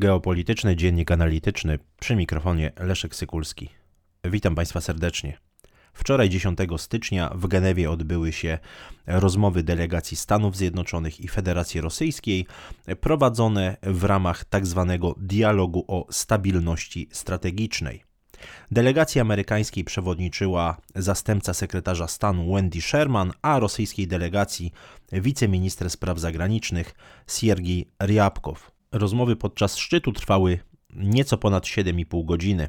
Geopolityczny Dziennik Analityczny przy mikrofonie Leszek Sykulski. Witam Państwa serdecznie. Wczoraj 10 stycznia w Genewie odbyły się rozmowy delegacji Stanów Zjednoczonych i Federacji Rosyjskiej prowadzone w ramach tzw. Tak dialogu o stabilności strategicznej. Delegacji amerykańskiej przewodniczyła zastępca sekretarza stanu Wendy Sherman, a rosyjskiej delegacji wiceminister spraw zagranicznych Siergiej Ryabkow. Rozmowy podczas szczytu trwały nieco ponad 7,5 godziny.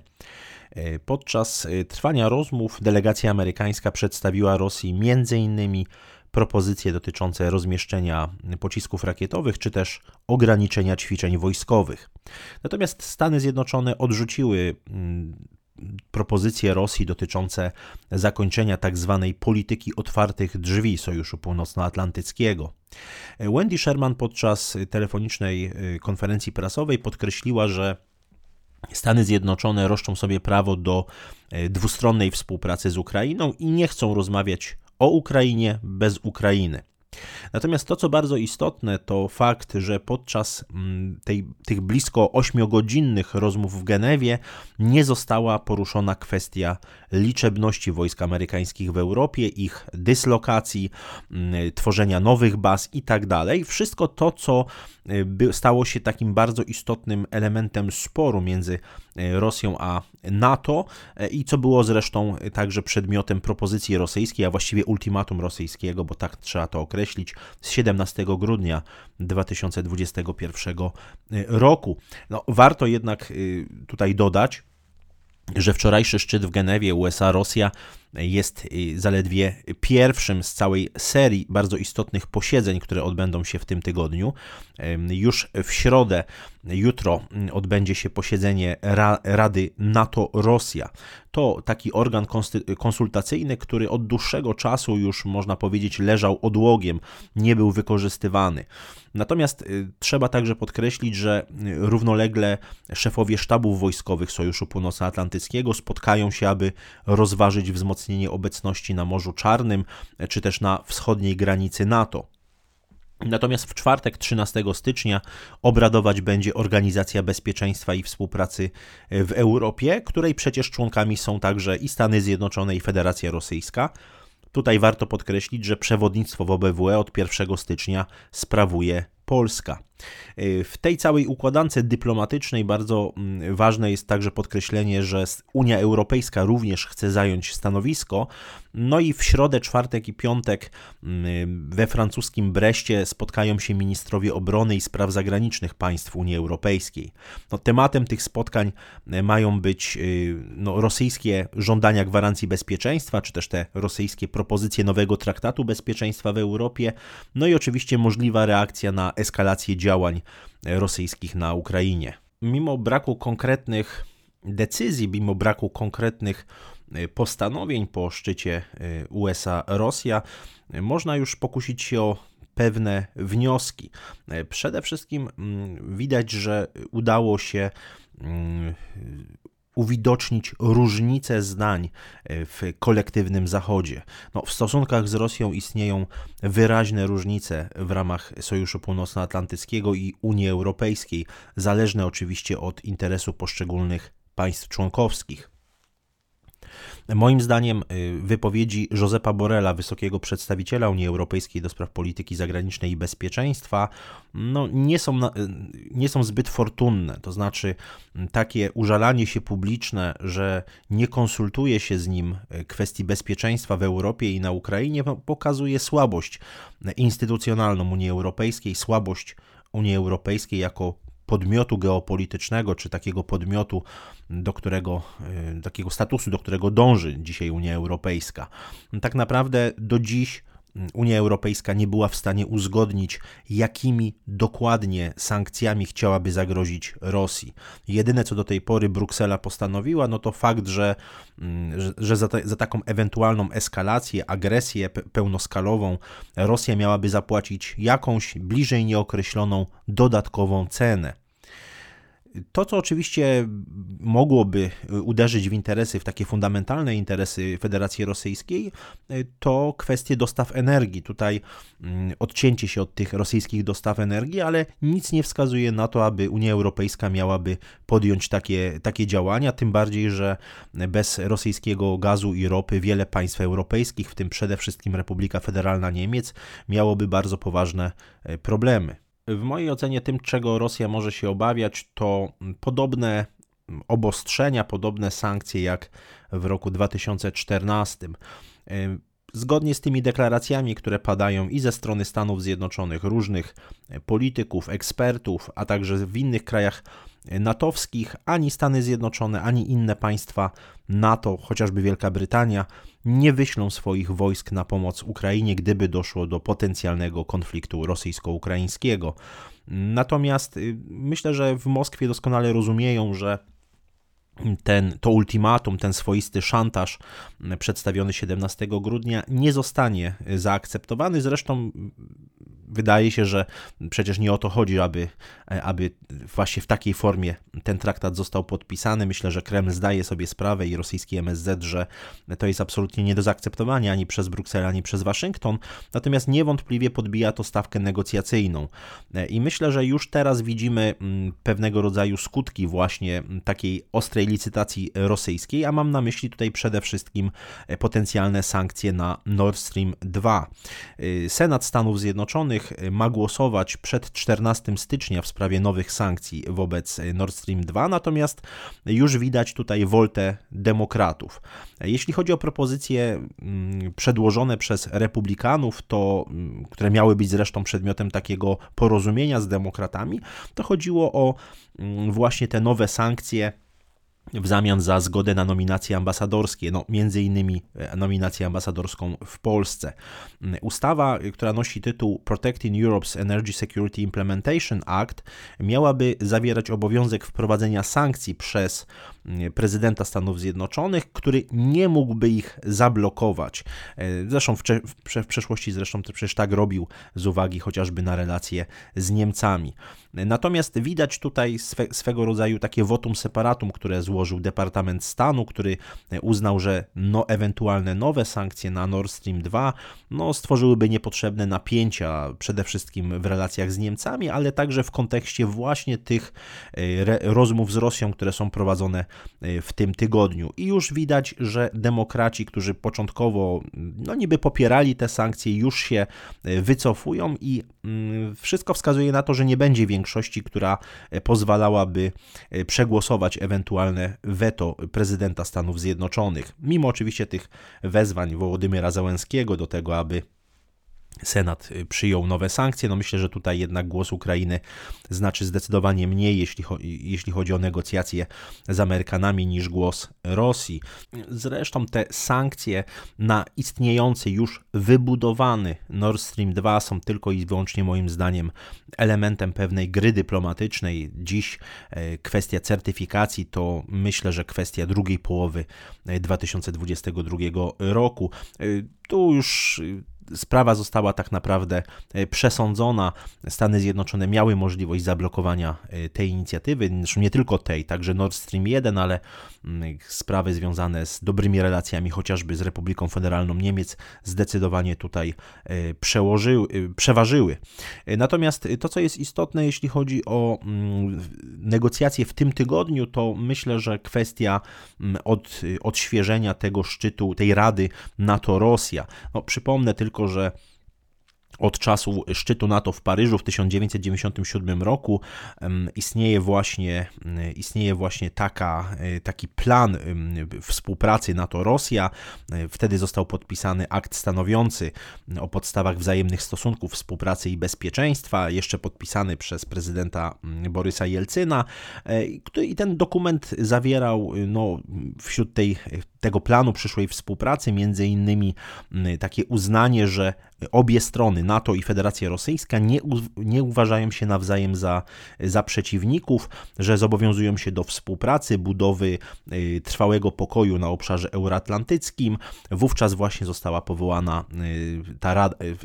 E, podczas e, trwania rozmów delegacja amerykańska przedstawiła Rosji m.in. propozycje dotyczące rozmieszczenia pocisków rakietowych czy też ograniczenia ćwiczeń wojskowych. Natomiast Stany Zjednoczone odrzuciły mm, propozycje Rosji dotyczące zakończenia tzw. Tak polityki otwartych drzwi Sojuszu Północnoatlantyckiego. Wendy Sherman podczas telefonicznej y, konferencji prasowej podkreśliła, że Stany Zjednoczone roszczą sobie prawo do y, dwustronnej współpracy z Ukrainą i nie chcą rozmawiać o Ukrainie bez Ukrainy. Natomiast to, co bardzo istotne, to fakt, że podczas mm, tej, tych blisko ośmiogodzinnych rozmów w Genewie nie została poruszona kwestia liczebności wojsk amerykańskich w Europie, ich dyslokacji, mm, tworzenia nowych baz itd. Tak Wszystko to, co y, stało się takim bardzo istotnym elementem sporu między Rosją a NATO y, i co było zresztą także przedmiotem propozycji rosyjskiej, a właściwie ultimatum rosyjskiego, bo tak trzeba to określić, z 17 grudnia 2021 roku. No, warto jednak tutaj dodać, że wczorajszy szczyt w Genewie USA-Rosja jest zaledwie pierwszym z całej serii bardzo istotnych posiedzeń, które odbędą się w tym tygodniu. Już w środę, jutro odbędzie się posiedzenie Rady NATO-Rosja. To taki organ konsultacyjny, który od dłuższego czasu już można powiedzieć leżał odłogiem, nie był wykorzystywany. Natomiast y, trzeba także podkreślić, że y, równolegle szefowie sztabów wojskowych Sojuszu Północnoatlantyckiego spotkają się, aby rozważyć wzmocnienie wzmocnienie obecności na Morzu Czarnym czy też na wschodniej granicy NATO. Natomiast w czwartek 13 stycznia obradować będzie Organizacja Bezpieczeństwa i Współpracy w Europie, której przecież członkami są także i Stany Zjednoczone i Federacja Rosyjska. Tutaj warto podkreślić, że przewodnictwo w OBWE od 1 stycznia sprawuje Polska. Y, w tej całej układance dyplomatycznej bardzo mm, ważne jest także podkreślenie, że Unia Europejska również chce zająć stanowisko. No i w środę, czwartek i piątek mm, we francuskim Breście spotkają się ministrowie obrony i spraw zagranicznych państw Unii Europejskiej. No, tematem tych spotkań y, mają być y, no, rosyjskie żądania gwarancji bezpieczeństwa, czy też te rosyjskie propozycje nowego traktatu bezpieczeństwa w Europie, no i oczywiście możliwa reakcja na eskalację działań działań rosyjskich na Ukrainie. Mimo braku konkretnych decyzji, mimo braku konkretnych e, postanowień po szczycie e, USA-Rosja, można już pokusić się o pewne wnioski. E, przede wszystkim mm, widać, że udało się mm, uwidocznić różnice zdań e, w kolektywnym Zachodzie. No, w stosunkach z Rosją istnieją wyraźne różnice w ramach Sojuszu Północnoatlantyckiego i Unii Europejskiej, zależne oczywiście od interesu poszczególnych państw członkowskich. Moim zdaniem y, wypowiedzi Josepa Borrella, wysokiego przedstawiciela Unii Europejskiej do spraw polityki zagranicznej i bezpieczeństwa, no, nie, są, y, nie są zbyt fortunne. To znaczy, takie użalanie się publiczne, że nie konsultuje się z nim y, kwestii bezpieczeństwa w Europie i na Ukrainie, no, pokazuje słabość instytucjonalną Unii Europejskiej, słabość Unii Europejskiej jako podmiotu geopolitycznego, czy takiego podmiotu, do którego, y, takiego statusu, do którego dąży dzisiaj Unia Europejska. Tak naprawdę do dziś Unia Europejska nie była w stanie uzgodnić, jakimi dokładnie sankcjami chciałaby zagrozić Rosji. Jedyne, co do tej pory Bruksela postanowiła, no to fakt, że, mm, że za, te, za taką ewentualną eskalację, agresję pełnoskalową Rosja miałaby zapłacić jakąś bliżej nieokreśloną dodatkową cenę. To, co oczywiście mogłoby uderzyć w interesy, w takie fundamentalne interesy Federacji Rosyjskiej, to kwestie dostaw energii. Tutaj mm, odcięcie się od tych rosyjskich dostaw energii, ale nic nie wskazuje na to, aby Unia Europejska miałaby podjąć takie, takie działania, tym bardziej, że bez rosyjskiego gazu i ropy wiele państw europejskich, w tym przede wszystkim Republika Federalna Niemiec, miałoby bardzo poważne e, problemy. W mojej ocenie tym, czego Rosja może się obawiać, to podobne obostrzenia, podobne sankcje jak w roku 2014. E, zgodnie z tymi deklaracjami, które padają i ze strony Stanów Zjednoczonych, różnych polityków, ekspertów, a także w innych krajach natowskich, ani Stany Zjednoczone, ani inne państwa NATO, chociażby Wielka Brytania, nie wyślą swoich wojsk na pomoc Ukrainie, gdyby doszło do potencjalnego konfliktu rosyjsko-ukraińskiego. Natomiast y, myślę, że w Moskwie doskonale rozumieją, że ten, to ultimatum, ten swoisty szantaż przedstawiony 17 grudnia nie zostanie zaakceptowany. Zresztą wydaje się, że przecież nie o to chodzi, aby, aby właśnie w takiej formie ten traktat został podpisany. Myślę, że Kreml zdaje sobie sprawę i rosyjski MSZ, że to jest absolutnie nie do zaakceptowania ani przez Brukselę, ani przez Waszyngton. Natomiast niewątpliwie podbija to stawkę negocjacyjną. I myślę, że już teraz widzimy mm, pewnego rodzaju skutki właśnie takiej ostrej licytacji rosyjskiej, a mam na myśli tutaj przede wszystkim potencjalne sankcje na Nord Stream 2. Senat Stanów Zjednoczonych Y, ma głosować przed 14 stycznia w sprawie nowych sankcji wobec Nord Stream 2, natomiast już widać tutaj woltę demokratów. Jeśli chodzi o propozycje mm, przedłożone przez republikanów, to, mm, które miały być zresztą przedmiotem takiego porozumienia z demokratami, to chodziło o mm, właśnie te nowe sankcje w zamian za zgodę na nominacje ambasadorskie, no między innymi e, nominację ambasadorską w Polsce. Mm, ustawa, która nosi tytuł Protecting Europe's Energy Security Implementation Act, miałaby zawierać obowiązek wprowadzenia sankcji przez mm, prezydenta Stanów Zjednoczonych, który nie mógłby ich zablokować. E, zresztą w, w, przeszłości zresztą to przecież tak robił z uwagi chociażby na relacje z Niemcami. Natomiast widać tutaj swe, swego rodzaju takie votum separatum, które złożył Departament Stanu, który uznał, że no, ewentualne nowe sankcje na Nord Stream 2 no, stworzyłyby niepotrzebne napięcia, przede wszystkim w relacjach z Niemcami, ale także w kontekście właśnie tych e, rozmów z Rosją, które są prowadzone e, w tym tygodniu. I już widać, że demokraci, którzy początkowo no, niby popierali te sankcje, już się e, wycofują i mm, wszystko wskazuje na to, że nie będzie większości, która e, pozwalałaby e, przegłosować ewentualne weto prezydenta Stanów Zjednoczonych. Mimo oczywiście tych wezwań Wołodymyra Załęskiego do tego, aby Senat y, przyjął nowe sankcje. No myślę, że tutaj jednak głos Ukrainy znaczy zdecydowanie mniej, jeśli, jeśli chodzi o negocjacje z Amerykanami, niż głos Rosji. Zresztą te sankcje na istniejący, już wybudowany Nord Stream 2 są tylko i wyłącznie moim zdaniem elementem pewnej gry dyplomatycznej. Dziś e, kwestia certyfikacji to myślę, że kwestia drugiej połowy 2022 e, roku. E, tu już sprawa została tak naprawdę e, przesądzona. Stany Zjednoczone miały możliwość zablokowania e, tej inicjatywy, zresztą nie tylko tej, także Nord Stream 1, ale mm, sprawy związane z dobrymi relacjami chociażby z Republiką Federalną Niemiec zdecydowanie tutaj e, przełożyły, przeważyły. Natomiast to, co jest istotne, jeśli chodzi o mm, negocjacje w tym tygodniu, to myślę, że kwestia mm, od, odświeżenia tego szczytu, tej Rady NATO-Rosja. No, przypomnę tylko, tylko że od czasu szczytu NATO w Paryżu w 1997 roku istnieje właśnie, istnieje właśnie taka, e, taki plan współpracy NATO-Rosja. E, wtedy został podpisany akt stanowiący o podstawach wzajemnych stosunków współpracy i bezpieczeństwa, jeszcze podpisany przez prezydenta Borysa Jelcyna. E, I ten dokument zawierał no, wśród tej tego planu przyszłej współpracy, między innymi takie uznanie, że obie strony, NATO i Federacja Rosyjska, nie, nie uważają się nawzajem za, za przeciwników, że zobowiązują się do współpracy, budowy y, trwałego pokoju na obszarze euroatlantyckim. Wówczas właśnie została powołana y, ta rada, y,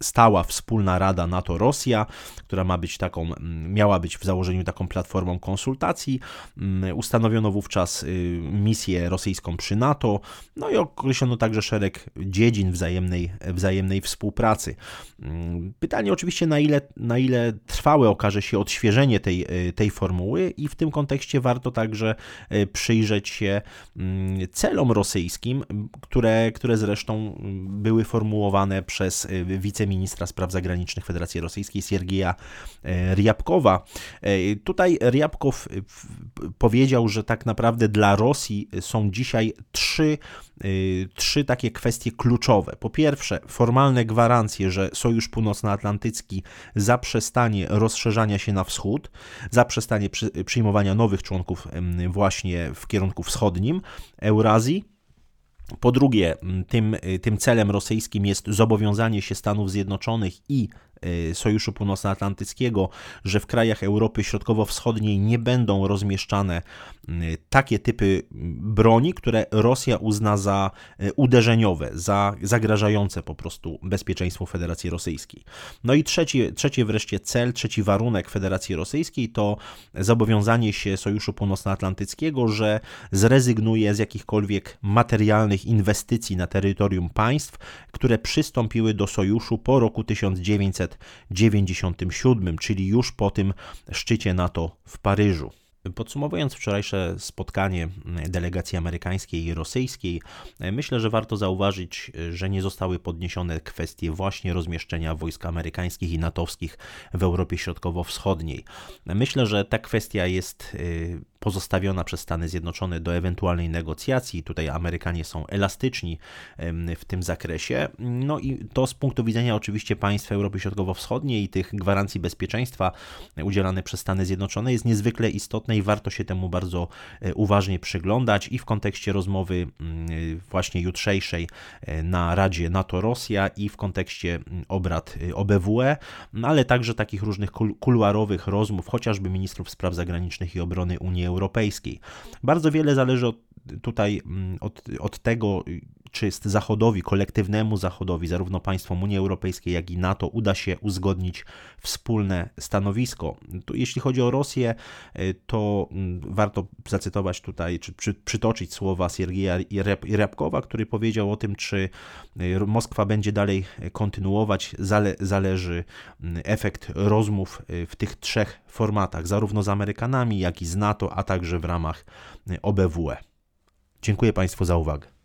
stała wspólna Rada NATO-Rosja, która ma być taką, miała być w założeniu taką platformą konsultacji. Ustanowiono wówczas misję rosyjską przy NATO, no i określono także szereg dziedzin wzajemnej, wzajemnej współpracy. Mm, pytanie oczywiście, na ile, na ile trwałe okaże się odświeżenie tej, e, tej formuły, i w tym kontekście warto także e, przyjrzeć się mm, celom rosyjskim, które, które zresztą były formułowane przez e, wiceministra spraw zagranicznych Federacji Rosyjskiej Siergieja Riabkowa. Tutaj Riabkow powiedział, że tak naprawdę dla Rosji są dzisiaj trzy Y, trzy takie kwestie kluczowe. Po pierwsze, formalne gwarancje, że Sojusz Północnoatlantycki zaprzestanie rozszerzania się na wschód, zaprzestanie przy, przyjmowania nowych członków właśnie w kierunku wschodnim Eurazji. Po drugie, tym, y, tym celem rosyjskim jest zobowiązanie się Stanów Zjednoczonych i Sojuszu Północnoatlantyckiego, że w krajach Europy Środkowo-Wschodniej nie będą rozmieszczane y, takie typy broni, które Rosja uzna za y, uderzeniowe, za zagrażające po prostu bezpieczeństwu Federacji Rosyjskiej. No i trzeci, trzeci wreszcie cel, trzeci warunek Federacji Rosyjskiej to zobowiązanie się Sojuszu Północnoatlantyckiego, że zrezygnuje z jakichkolwiek materialnych inwestycji na terytorium państw, które przystąpiły do Sojuszu po roku 1900 1997, czyli już po tym szczycie NATO w Paryżu. Podsumowując wczorajsze spotkanie delegacji amerykańskiej i rosyjskiej, myślę, że warto zauważyć, że nie zostały podniesione kwestie właśnie rozmieszczenia wojsk amerykańskich i natowskich w Europie Środkowo-Wschodniej. Myślę, że ta kwestia jest y, pozostawiona przez Stany Zjednoczone do ewentualnej negocjacji. Tutaj Amerykanie są elastyczni w tym zakresie. No i to z punktu widzenia oczywiście państw Europy Środkowo-Wschodniej i tych gwarancji bezpieczeństwa udzielane przez Stany Zjednoczone jest niezwykle istotne i warto się temu bardzo e, uważnie przyglądać i w kontekście rozmowy mm, właśnie jutrzejszej e, na Radzie NATO-Rosja i w kontekście mm, obrad e, OBWE, no ale także takich różnych kuluarowych rozmów, chociażby ministrów spraw zagranicznych i obrony Unii Europejskiej. Bardzo wiele zależy od, tutaj mm, od, od tego, czy jest Zachodowi, kolektywnemu Zachodowi, zarówno państwom Unii Europejskiej, jak i NATO, uda się uzgodnić wspólne stanowisko. jeśli chodzi o Rosję, y, to mm, warto zacytować tutaj, czy przy, przytoczyć słowa Siergieja Ryabkowa, który powiedział o tym, czy y, Moskwa będzie dalej kontynuować, zale, zależy mm, efekt rozmów y, w tych trzech formatach, zarówno z Amerykanami, jak i z NATO, a także w ramach OBWE. Dziękuję Państwu za uwagę.